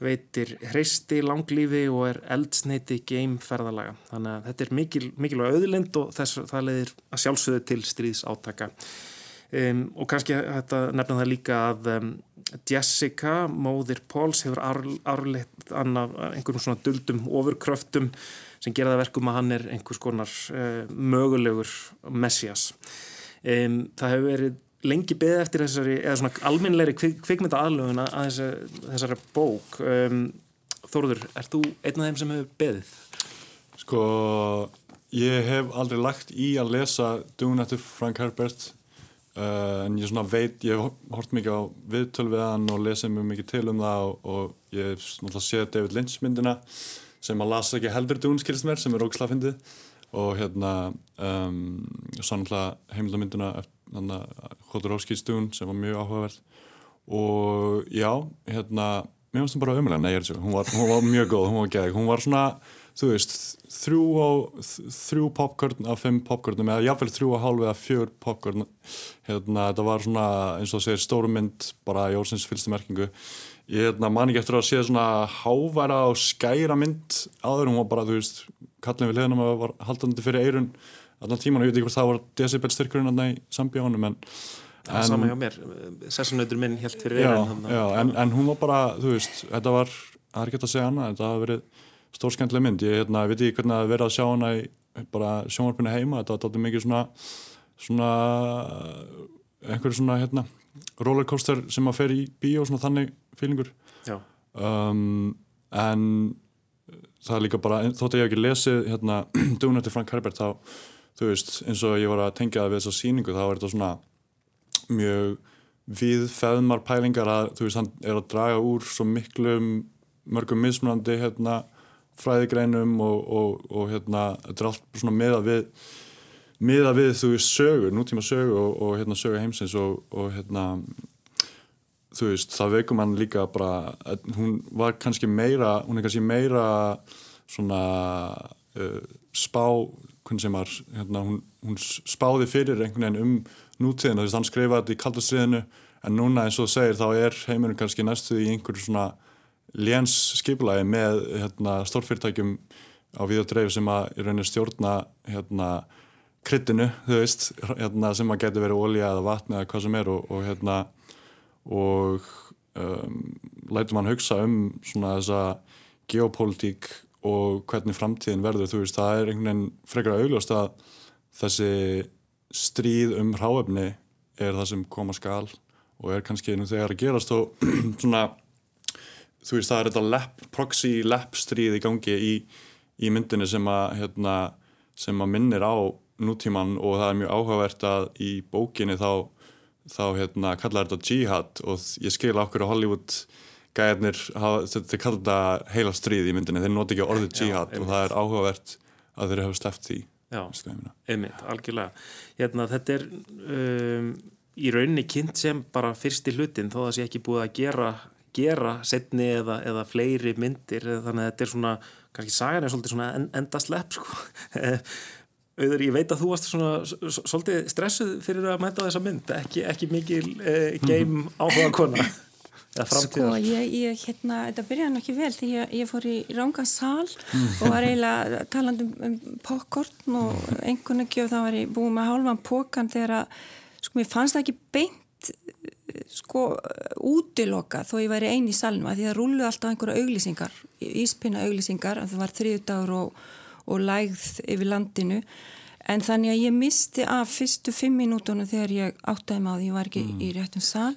veitir hreisti langlífi og er eldsneiti geimferðalaga. Þannig að þetta er mikil, mikilvæg auðlind og þess að það leðir að sjálfsögðu til stríðsátaka. Um, og kannski nefna það líka að um, Jessica, móðir Póls hefur árleitt einhverjum svona duldum ofurkröftum sem gera það verkum að hann er einhvers konar uh, mögulegur messias um, það hefur verið lengi beðið eftir þessari eða svona alminleiri kvik, kvikmynda aðlöfuna að þessari, þessari bók Þóruður, ert þú einn af þeim sem hefur beðið? Sko ég hef aldrei lagt í að lesa Dune eftir Frank Herbert Uh, en ég svona veit, ég hef hort mikið á viðtöl við hann og lesið mjög mikið til um það og, og ég hef náttúrulega séð David Lynch myndina sem að lasa ekki heldur dún skilst mér sem er ógslafindið og hérna um, svo náttúrulega heimildamyndina Khodorovskis dún sem var mjög áhugaverð. Og já, hérna mér finnst það bara umlega, nei ég er þessu hún, hún var mjög góð, hún var gegg, hún var svona þú veist, þrjú, á, þrjú popcorn af fimm popcornum eða jáfnveil þrjú og hálf eða fjör popcorn. Hérna, þetta var svona eins og segir stóru mynd bara í órsins fylgstu merkingu. Ég hérna, man ekki eftir að sé svona háværa og skæra mynd áður, hún var bara, þú veist kallin við leðinum að var haldandi fyrir eirun allan tíman og ég veit ekki hvort það var decibel styrkurinn aðna í sambíónum en En, Sama hjá mér, sessunautur minn helt fyrir já, en, en hún var bara, þú veist, þetta var, það er ekki að segja annað, þetta hafi verið stórskendlega mynd, ég hérna, veit ekki hvernig að vera að sjá hana í bara sjónvarpinu heima þetta var mikið svona svona einhverju svona hérna, rollercoaster sem að fer í bíó svona þannig fílingur um, en það er líka bara, þótt að ég hef ekki lesið hérna, Dune eftir Frank Herbert þá, þú veist, eins og ég var að tengja það við þessa síningu, þá er þetta svona mjög við feðmar pælingar að, þú veist, hann er að draga úr svo miklu mörgum mismunandi hérna fræðigreinum og, og, og hérna, þetta er allt svona meða við meða við þú sögur, nútíma sögur og, og hérna sögur heimsins og hérna þú veist, það veikum hann líka bara, hún var kannski meira, hún er kannski meira svona uh, spá, hvernig sem var hérna, hún, hún spáði fyrir einhvern veginn um nútíðin, þú veist, hann skrifaði þetta í kaldastriðinu, en núna eins og þú segir þá er heimurinn kannski næstuði í einhverju svona léns skipulagi með hérna, stórfyrirtækjum á videodreif sem að í rauninni stjórna hérna kryttinu, þú veist, hérna, sem að getur verið ólja eða vatn eða hvað sem er og, og hérna og um, lætum hann hugsa um svona þessa geopolítík og hvernig framtíðin verður, þú veist, það er einhvern veginn frekar augljóst að þessi stríð um ráefni er það sem koma skal og er kannski nú þegar að gerast og svona, þú veist, það er þetta lep, proxy lep stríð í gangi í, í myndinni sem að hérna, sem að minnir á nútíman og það er mjög áhugavert að í bókinni þá, þá hérna, kallar þetta jihad og ég skil okkur á Hollywood gæðarnir, þeir kallar þetta heila stríð í myndinni, þeir nota ekki orðið jihad og það er áhugavert að þeir hafa sleppt því Já, einmitt, algjörlega. Hérna, þetta er um, í rauninni kynnt sem bara fyrsti hlutin þó að það sé ekki búið að gera gera setni eða, eða fleiri myndir þannig að þetta er svona, kannski sagan er svolítið svona enda slepp sko auður, ég veit að þú varst svona svolítið stressuð fyrir að mæta þessa mynd. Ekki, ekki mikil eh, game áhuga kona. Sko, ég, ég, hérna, þetta byrjaði nokkið vel því ég, ég fór í ránga sál mm. og var eiginlega taland um, um popcorn og einhvern veginn þá var ég búið með hálfan pókan þegar að, sko, mér fannst það ekki beint sko, útiloka þó ég væri eini í salnum að því að rúluði alltaf einhverja auglýsingar, íspinna auglýsingar að það var þriðdagur og og lægð yfir landinu. En þannig að ég misti af fyrstu fimm mínútonum þegar ég áttaði maður ég var ekki mm. í réttum sal.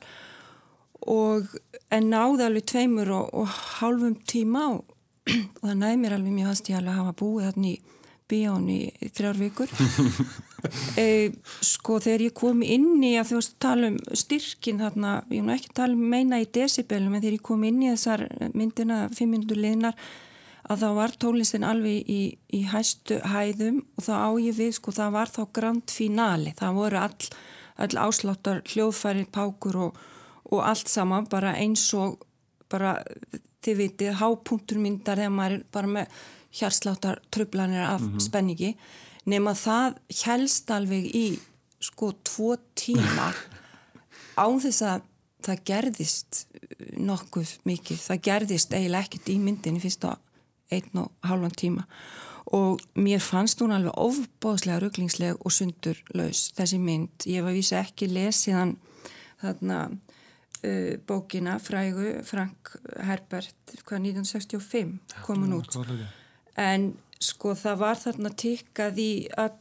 Og en náði alveg tveimur og, og hálfum tíma og, og það næði mér alveg mjög hast ég alveg að hafa búið þarna í bíón í þrjár vikur. E, sko þegar ég kom inn í að þú veist tala um styrkin þarna, ég má ekki tala um meina í decibelum en þegar ég kom inn í þessar myndina, fimm minnundur liðnar að þá var tónlistin alveg í, í hæstu hæðum og þá á ég við sko það var þá grand finali það voru all, all ásláttar hljóðfæri, pákur og, og allt saman bara eins og bara þið vitið hápunktur myndar þegar maður er bara með hjarsláttar tröflanir af mm -hmm. spenningi. Nema það helst alveg í sko tvo tíma á þess að það gerðist nokkuð mikið, það gerðist eiginlega ekkert í myndinni fyrst á einn og hálfan tíma. Og mér fannst hún alveg ofbóðslega rugglingsleg og sundurlaus þessi mynd, ég var vísa ekki lesiðan þarna uh, bókina frægu Frank Herbert hvað 1965 komun út. en sko það var þarna tikkað í all,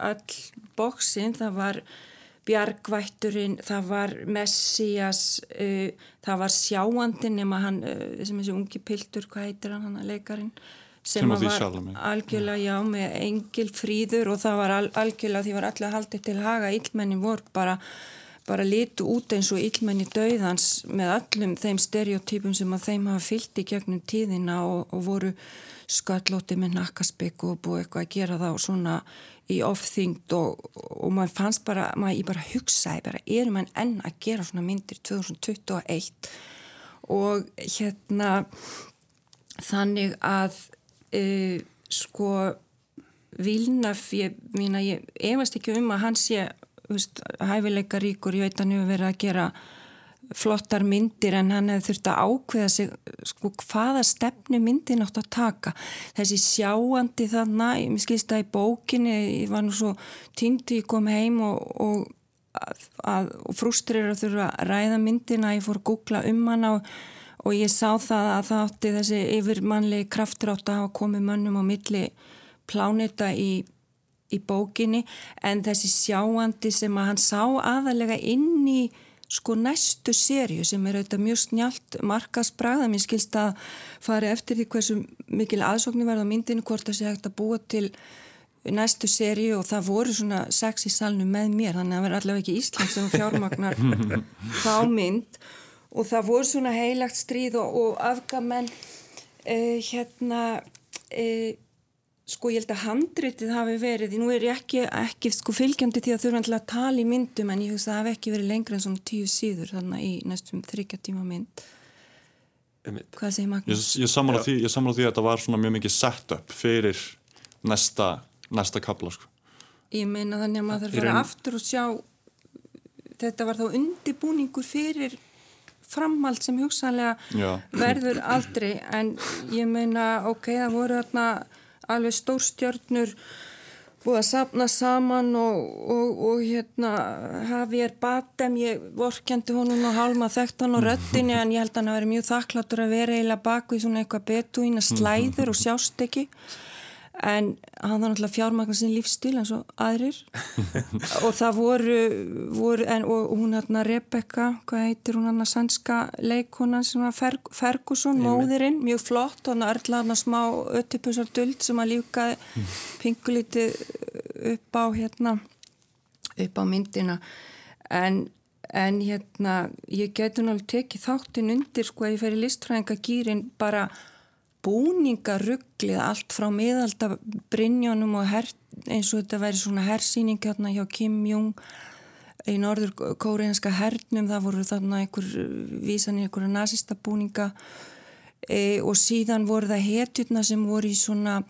all bóksin, það var Bjargvætturinn, það var Messias, uh, það var Sjáandinn nema hann, uh, sem þessi ungi piltur, hvað heitir hann, hann að leikarin sem var algjörlega, já, með engil fríður og það var al, algjörlega, því var allir haldið til haga, íllmenni voru bara, bara litu út eins og íllmenni döðans með allum þeim stereotypum sem að þeim hafa fyllt í gegnum tíðina og, og voru sköllóti með nakkaspegg og búið eitthvað að gera og svona í ofþyngd og, og maður fannst bara, maður ég bara hugsaði bara, erum maður enn að gera svona myndir 2021 og hérna þannig að e, sko Vilnaf, ég ég efast ekki um að hans sé hæfileika ríkur, ég veit að hann hefur verið að gera flottar myndir en hann hefði þurft að ákveða sig sko hvaða stefnu myndin átt að taka. Þessi sjáandi þarna ég skilst að í bókinni ég var nú svo týndi ég kom heim og, og, og frústrir að þurfa að ræða myndina ég fór að googla um hana og, og ég sá það að það átti þessi yfirmannlegi kraftur átt að hafa komið mönnum á milli plánita í, í bókinni en þessi sjáandi sem að hann sá aðalega inn í sko næstu sériu sem er auðvitað mjög snjált markasbræða, mér skilst að fari eftir því hversu mikil aðsóknir verða á myndinu, hvort það sé hægt að búa til næstu sériu og það voru svona sex í salnu með mér þannig að það verði allavega ekki Ísland sem fjármagnar þá mynd. Og það voru svona heilagt stríð og, og afgamenn eh, hérna eh, sko ég held að handritið hafi verið, nú er ég ekki, ekki sko fylgjandi því að þurfa alltaf að tala í myndum en ég hugsa að það hafi ekki verið lengra en svona tíu síður þannig í næstum þryggja tíma mynd Einmitt. hvað segir Magnús? Ég, ég sammála því, því að þetta var svona mjög mikið setup fyrir næsta, næsta kapla sko. Ég meina þannig að maður þarf að fara aftur og sjá þetta var þá undibúningur fyrir framhald sem hugsanlega Já. verður aldrei en ég meina ok, það voru þarna alveg stórstjörnur búið að sapna saman og, og, og hérna Javier Batem, ég vorkendi honum og hálma þekkt hann á röttinni en ég held að hann að vera mjög þakkláttur að vera eiginlega baku í svona eitthvað betuína slæður og sjást ekki en hann var náttúrulega fjármagnar sin lífstíl eins og aðrir. Og það voru, voru en, og, hún hérna Rebecca hvað heitir hún hann að sænska leikonan sem var Fer, Ferguson, móðirinn mjög flott og hann örla hann að smá öttipusar duld sem að lífkaði pingulítið upp á hérna upp á myndina. En, en hérna ég getur náttúrulega tekið þáttin undir sko að ég fer í listfræðinga gýrin bara búningarugglið allt frá miðalda Brynjónum og her, eins og þetta væri svona hersýning hérna hjá Kim Jong í norður kóreanska hernum það voru þarna einhver vísan í einhverja nazista búninga e, og síðan voru það hetjurna sem voru í svona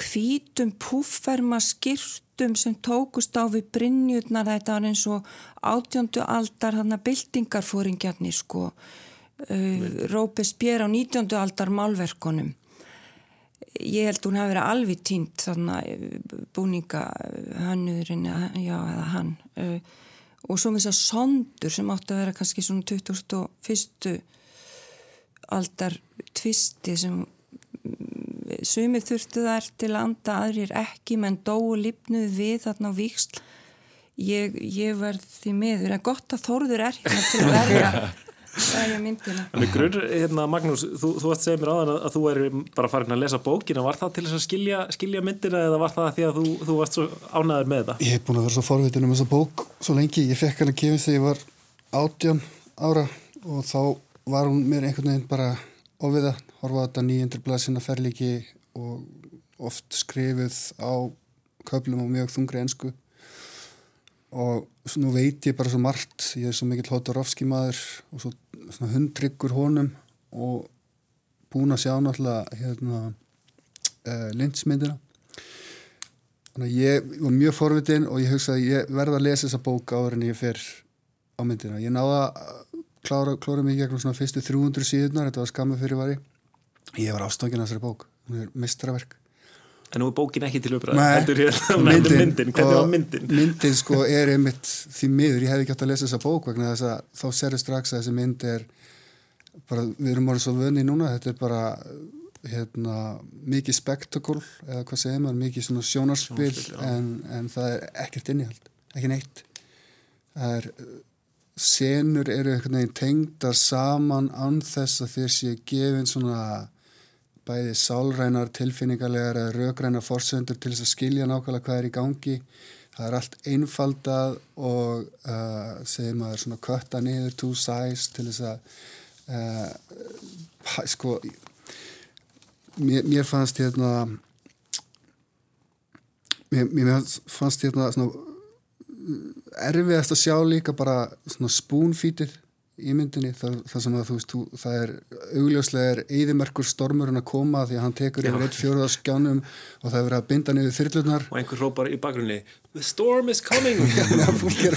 hvítum púfferma skýrtum sem tókust á við Brynjurnar. Þetta var eins og átjöndu aldar þarna byltingarfóringjarnir sko uh, Rópespér á 19. aldar málverkonum ég held hún hafi verið alveg tínt þarna búninga hannuðurinn já, eða hann og svo með þess að sondur sem átti að vera kannski svona 21. aldar tvisti sem sumið þurftu þær til að anda aðrir ekki menn dóu lifnuð við þarna á víksl ég, ég verð því miður en gott að þórður er hérna til að verða það er myndina Þannig grunn, hérna Magnús, þú, þú varst að segja mér áðan að, að þú er bara farin að lesa bókina, var það til þess að skilja, skilja myndina eða var það því að þú, þú varst svo ánæður með það? Ég hef búin að vera svo forvitin um þessa bók svo lengi. Ég fekk hann að kemur þegar ég var átján ára og þá var hún mér einhvern veginn bara ofiða, horfa á þetta nýjendur blaðsina ferliki og oft skrifið á köflum og mjög þungri ensku og nú veit ég bara svo margt, ég er svo mikill Hotorovski maður og svo hundryggur honum og búin að sjá náttúrulega hérna uh, lindsmyndina Þannig að ég var mjög forvitin og ég hugsaði að ég verða að lesa þessa bók áður en ég fer á myndina. Ég náða að klára, klára mig gegnum svona fyrstu 300 síðunar, þetta var skammu fyrir vari. Ég var ástókin að þessari bók, hún er mistraverk. En nú er bókin ekki til uppræða, hérna myndin, myndin, hvernig var myndin? Myndin sko er einmitt því miður, ég hefði ekki átt að lesa þessa bók vegna þess að þá serðu strax að þessi mynd er bara, við erum orðið svo vöni núna, þetta er bara hérna, mikið spektakul eða hvað segir maður, mikið svona sjónarspil Sjónarspil, en, en það er ekkert innihald, ekki neitt. Það er senur eru einhvern veginn tengdar saman án þess að þeir séu gefin svona bæði sálrænar, tilfinningarlegar eða rökrænar forsendur til þess að skilja nákvæmlega hvað er í gangi. Það er allt einfaldað og uh, segir maður svona kötta niður two size til þess að uh, sko mér, mér fannst hérna mér, mér fannst hérna svona erfiðast að sjá líka bara svona spúnfítið í myndinni það, það sem að þú veist þú, það er augljóslega er eðimerkur stormurinn að koma því að hann tekur yfir eitt fjóruða skjánum og það er verið að binda niður þyrlunar Og einhver hrópar í bakgrunni, the storm is coming! er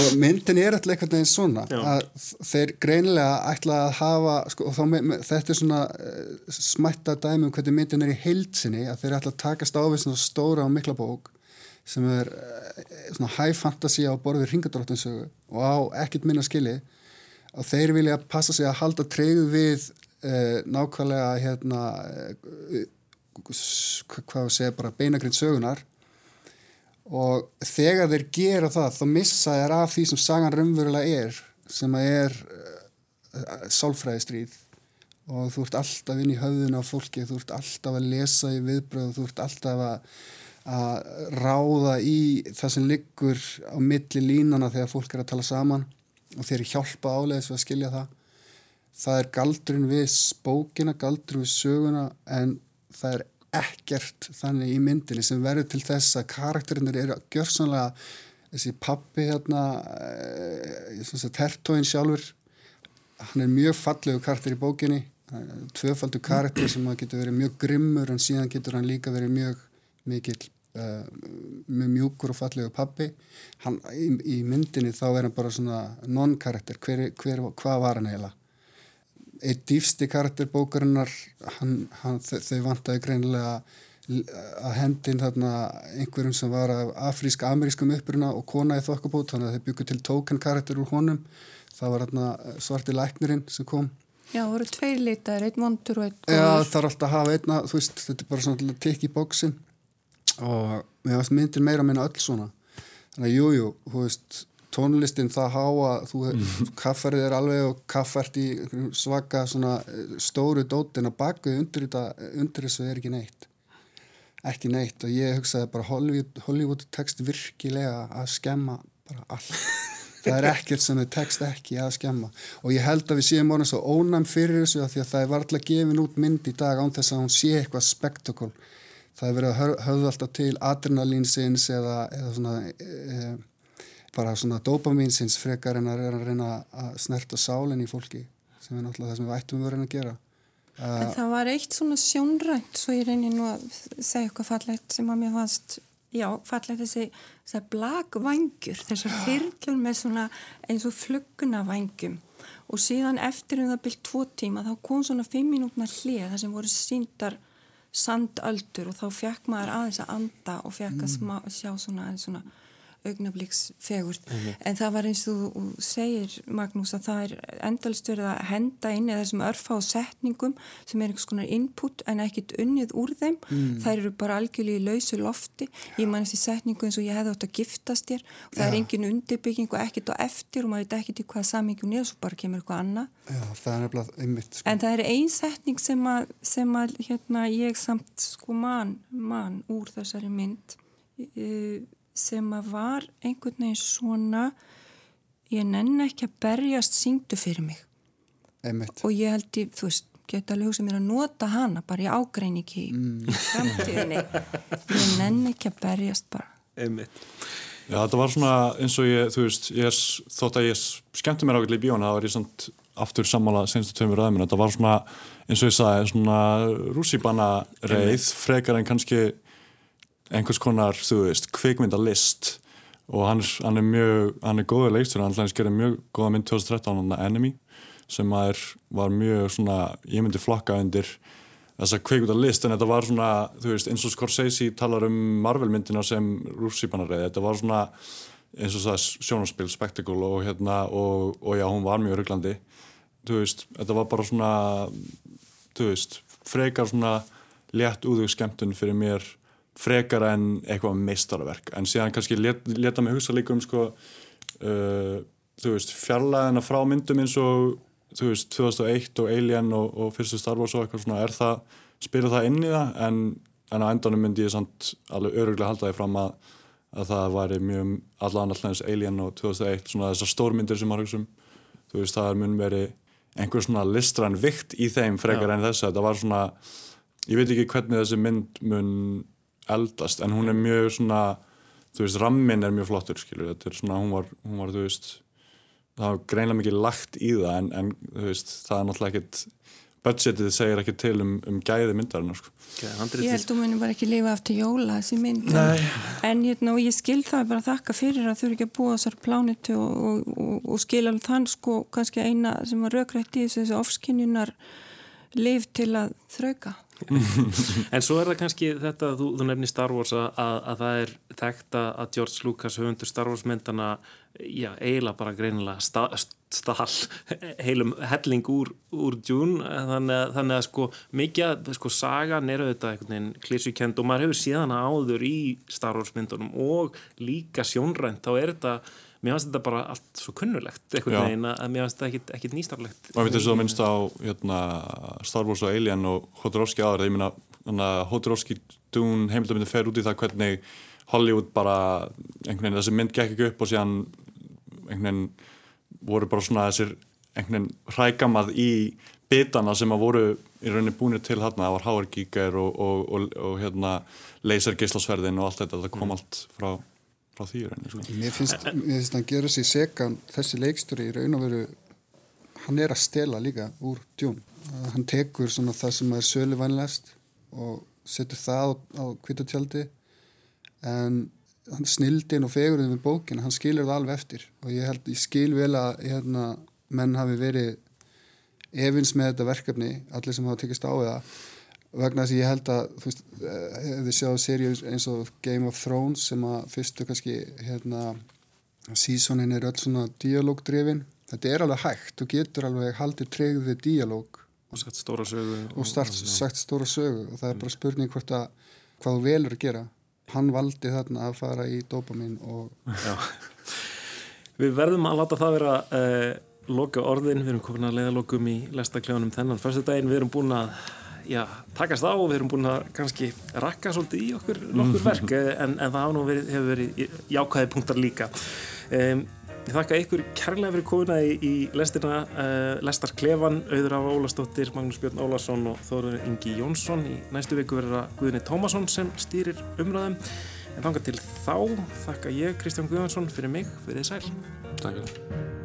og myndin er alltaf einhvern veginn svona Já. að þeir greinilega ætla að hafa sko, með, með, þetta er svona uh, smætta dæmi um hvernig myndin er í heildsinni að þeir ætla að takast á við svona stóra og mikla bók sem er uh, svona high fantasy á borðið ringadróttinsögu og á ekkert minna skili og þeir vilja passa sig að halda treyðu við uh, nákvæmlega hérna uh, hvað segja bara beinagrind sögunar og þegar þeir gera það þá missa þeir af því sem sagan raunverulega er sem að er uh, sálfræðistríð. Og þú ert alltaf inn í höfðun á fólki þú ert alltaf að lesa í viðbröð þú ert alltaf að, að ráða í það sem liggur á milli línana þegar fólk er að tala saman og þeir hjálpa áleiðis við að skilja það. Það er galdurinn við bókina, galdurinn við söguna en það er ekkert þannig í myndinni sem verður til þess að karakterinir eru gjörsanlega þessi pappi hérna e, tertóin sjálfur hann er mjög fallegu karakter í bókinni. Tvöfaldu karakter sem getur verið mjög grimmur en síðan getur hann líka verið mjög mikill uh, mjög mjúkur og fallegu pappi hann, í, í myndinni þá er hann bara svona non-karakter hvað var hann eiginlega? Eitt dýfsti karakter bókarinnar. Hann, hann, þau vantæði greinilega að hendin þarna einhverjum sem var af afrísk-amerískum uppruna og kona í þokkabót þannig að þau byggur til token karakter úr honum. Það var þarna svarti læknirinn sem kom. Já, það voru tveir litar, einn vondur og einn góður Já, það er alltaf að hafa einna, þú veist, þetta er bara svona tikk í bóksin og mér finnst myndir meira að minna öll svona. Þannig að jújú, jú, þú veist tónlistin það háa þú, mm. kaffarið er alveg og kaffart í svaka svona eh, stóru dótin að baka undir, undir þessu er ekki neitt. Ekki neitt og ég hugsaði bara Hollywood, Hollywood tekst virkilega að skemma bara allt. Það er ekkert sem þau tekst ekki að skemma. Og ég held að við séum orðin svo ónæm fyrir þessu að því að það er varðilega gefin út mynd í dag án þess að hún sé eitthvað spektakól það er verið að höfða alltaf til adrenalínsins eða, eða svona e, e bara svona dopamínsins frekar en að reyna að snerta sálinn í fólki sem er náttúrulega það sem við ættum að vera að gera. En það var eitt svona sjónrænt svo ég reynir nú að segja eitthvað fallegt sem að mér fannst já, fallegt þessi, þessi blagvangjur þessar fyrkjum með svona eins og flugguna vangjum og síðan eftir um það byrjt tvo tíma þá kom svona fimm mínútna hlið þar sem voru síndar sandöldur og þá fekk maður aðeins að anda og fekk að mm. sjá svona svona augnablíksfegurt mm -hmm. en það var eins og þú segir Magnús að það er endalst verið að henda inn eða þessum örfa og setningum sem er einhvers konar input en ekkit unnið úr þeim mm. þær eru bara algjörlega í lausu lofti ég man þessi setningu eins og ég hefði átt að giftast þér og það ja. er engin undirbygging og ekkit á eftir og maður veit ekkit í hvaða samíkjum niður svo bara kemur eitthvað annað Já, það einmitt, sko. en það er ein setning sem að, sem að hérna, ég samt sko man, man úr þessari mynd uh, sem að var einhvern veginn svona ég nenn ekki að berjast syngdu fyrir mig Einmitt. og ég held ég, þú veist, geta alveg hugsað mér að nota hana bara í ágreiningi mm. í framtíðinni ég nenn ekki að berjast bara Einmitt. Já, þetta var svona eins og ég, þú veist, ég er, þótt að ég skemmti mér ákveðlega í bíónu, það var ég samt aftur sammála senstu tömur aðeins, þetta var svona eins og ég sagði, svona rússibanna reið, frekar en kannski einhvers konar, þú veist, kvikmyndalist og hann hann er mjög, hann er góður leikstur, hann hlænst gerði mjög góða mynd 2013 á Enemy sem er, var mjög svona, ég myndi flokka undir þessa kvikmyndalist en þetta var svona, þú veist, eins og Scorsese talar um Marvel myndina sem rússýpanarreið, þetta var svona eins og það sjónarspil, spektakul og hérna, og, og já, hún var mjög rugglandi, þú veist, þetta var bara svona, þú veist, frekar svona létt úðug skemmtun fyrir mér frekar en eitthvað meistarverk en síðan kannski let, leta mig hugsa líka um sko uh, þú veist, fjarlæðina frá myndum eins og þú veist, 2001 og Alien og, og fyrstu Star Wars og eitthvað svona er það, spila það inn í það? En, en á endanum myndi ég samt alveg öruglega halda því fram að, að það væri mjög allan allans Alien og 2001, svona þessar stórmyndir sem maður hugsa um, þú veist, það er mun verið einhver svona listræn vikt í þeim frekar Já. en þess að þetta var svona ég veit ekki hvernig þessi mynd mun eldast en hún er mjög svona þú veist, rammin er mjög flottur skilur, þetta er svona, hún var, hún var þú veist það var greinlega mikið lagt í það en, en þú veist, það er náttúrulega ekkit budgetið segir ekki til um, um gæði myndarinn sko. okay, Ég held að þú munum bara ekki lifa aftur jóla þessi mynd en, en hérna, ég skil það bara þakka fyrir að þú eru ekki að búa þessar plánitu og, og, og, og skil alveg þann sko kannski eina sem var raugrætt í þessu ofskinjunar liv til að þrauka en svo er það kannski þetta þú, þú nefnir Star Wars að, að, að það er þekkt að George Lucas höfundur Star Wars myndana já, eiginlega bara greinilega stál sta, heilum helling úr, úr Dune. Þannig, þannig að sko mikið sko sagan er auðvitað einhvern veginn klísukend og maður hefur síðan áður í Star Wars myndunum og líka sjónrænt. Þá er þetta mér finnst þetta bara allt svo kunnulegt einhvern veginn að mér finnst þetta ekkit nýstarlegt og við þess að minnst á hérna, Star Wars og Alien og Hodorowski aðra. Ég minna Hodorowski dún heimildamindin fer út í það hvernig Hollywood bara einhvern veginn þessi mynd gekk ekki upp og síðan einhvern veginn voru bara svona þessir einhvern veginn hrækamað í bitana sem að voru í rauninni búinir til hérna, það var HR-gíkar og, og, og, og hérna lasergislasverðin og allt þetta, það kom allt frá, frá því rauninni sko. Mér finnst, mér finnst hann gera sér segan þessi leikstjóri í raun og veru hann er að stela líka úr djún hann tekur svona það sem er sölu vanlegast og setur það á, á kvitutjaldi en hann snildin og fegurinn við bókin hann skilur það alveg eftir. Og ég held, ég skil vel að hérna, menn hafi verið efins með þetta verkefni allir sem hafa tekist á það vegna þess að ég held að þú veist, ef þið sjáu seríu eins og Game of Thrones sem að fyrstu kannski hérna sísonin er öll svona dialógdrifin þetta er alveg hægt, þú getur alveg haldið tregðið díalóg og sagt stóra sögu og start, sagt stóra sögu. Og það er bara spurning hvort að hvað þú velur að gera. Hann valdi þarna að fara í dopamin og. Við verðum að láta það vera uh, loka orðin, við erum komin að leiðalokum í lestakljónum þennan fyrstu daginn, við erum búin að já, takast á og við erum búin að kannski rakka svolítið í okkur nokkur verk eh, en, en það verið, hefur verið jákvæði punktar líka. Um, Ég þakka ykkur kærlega fyrir komuna í, í lestina uh, Lestar Klefan, Auður Afa Ólastóttir Magnús Björn Ólarsson og Þóður Ingi Jónsson. Í næstu viku verður að Guðni Tómasson sem stýrir umræðum. En þanga til þá þakka ég Kristján Guðvansson fyrir mig, fyrir þið sæl. Takk fyrir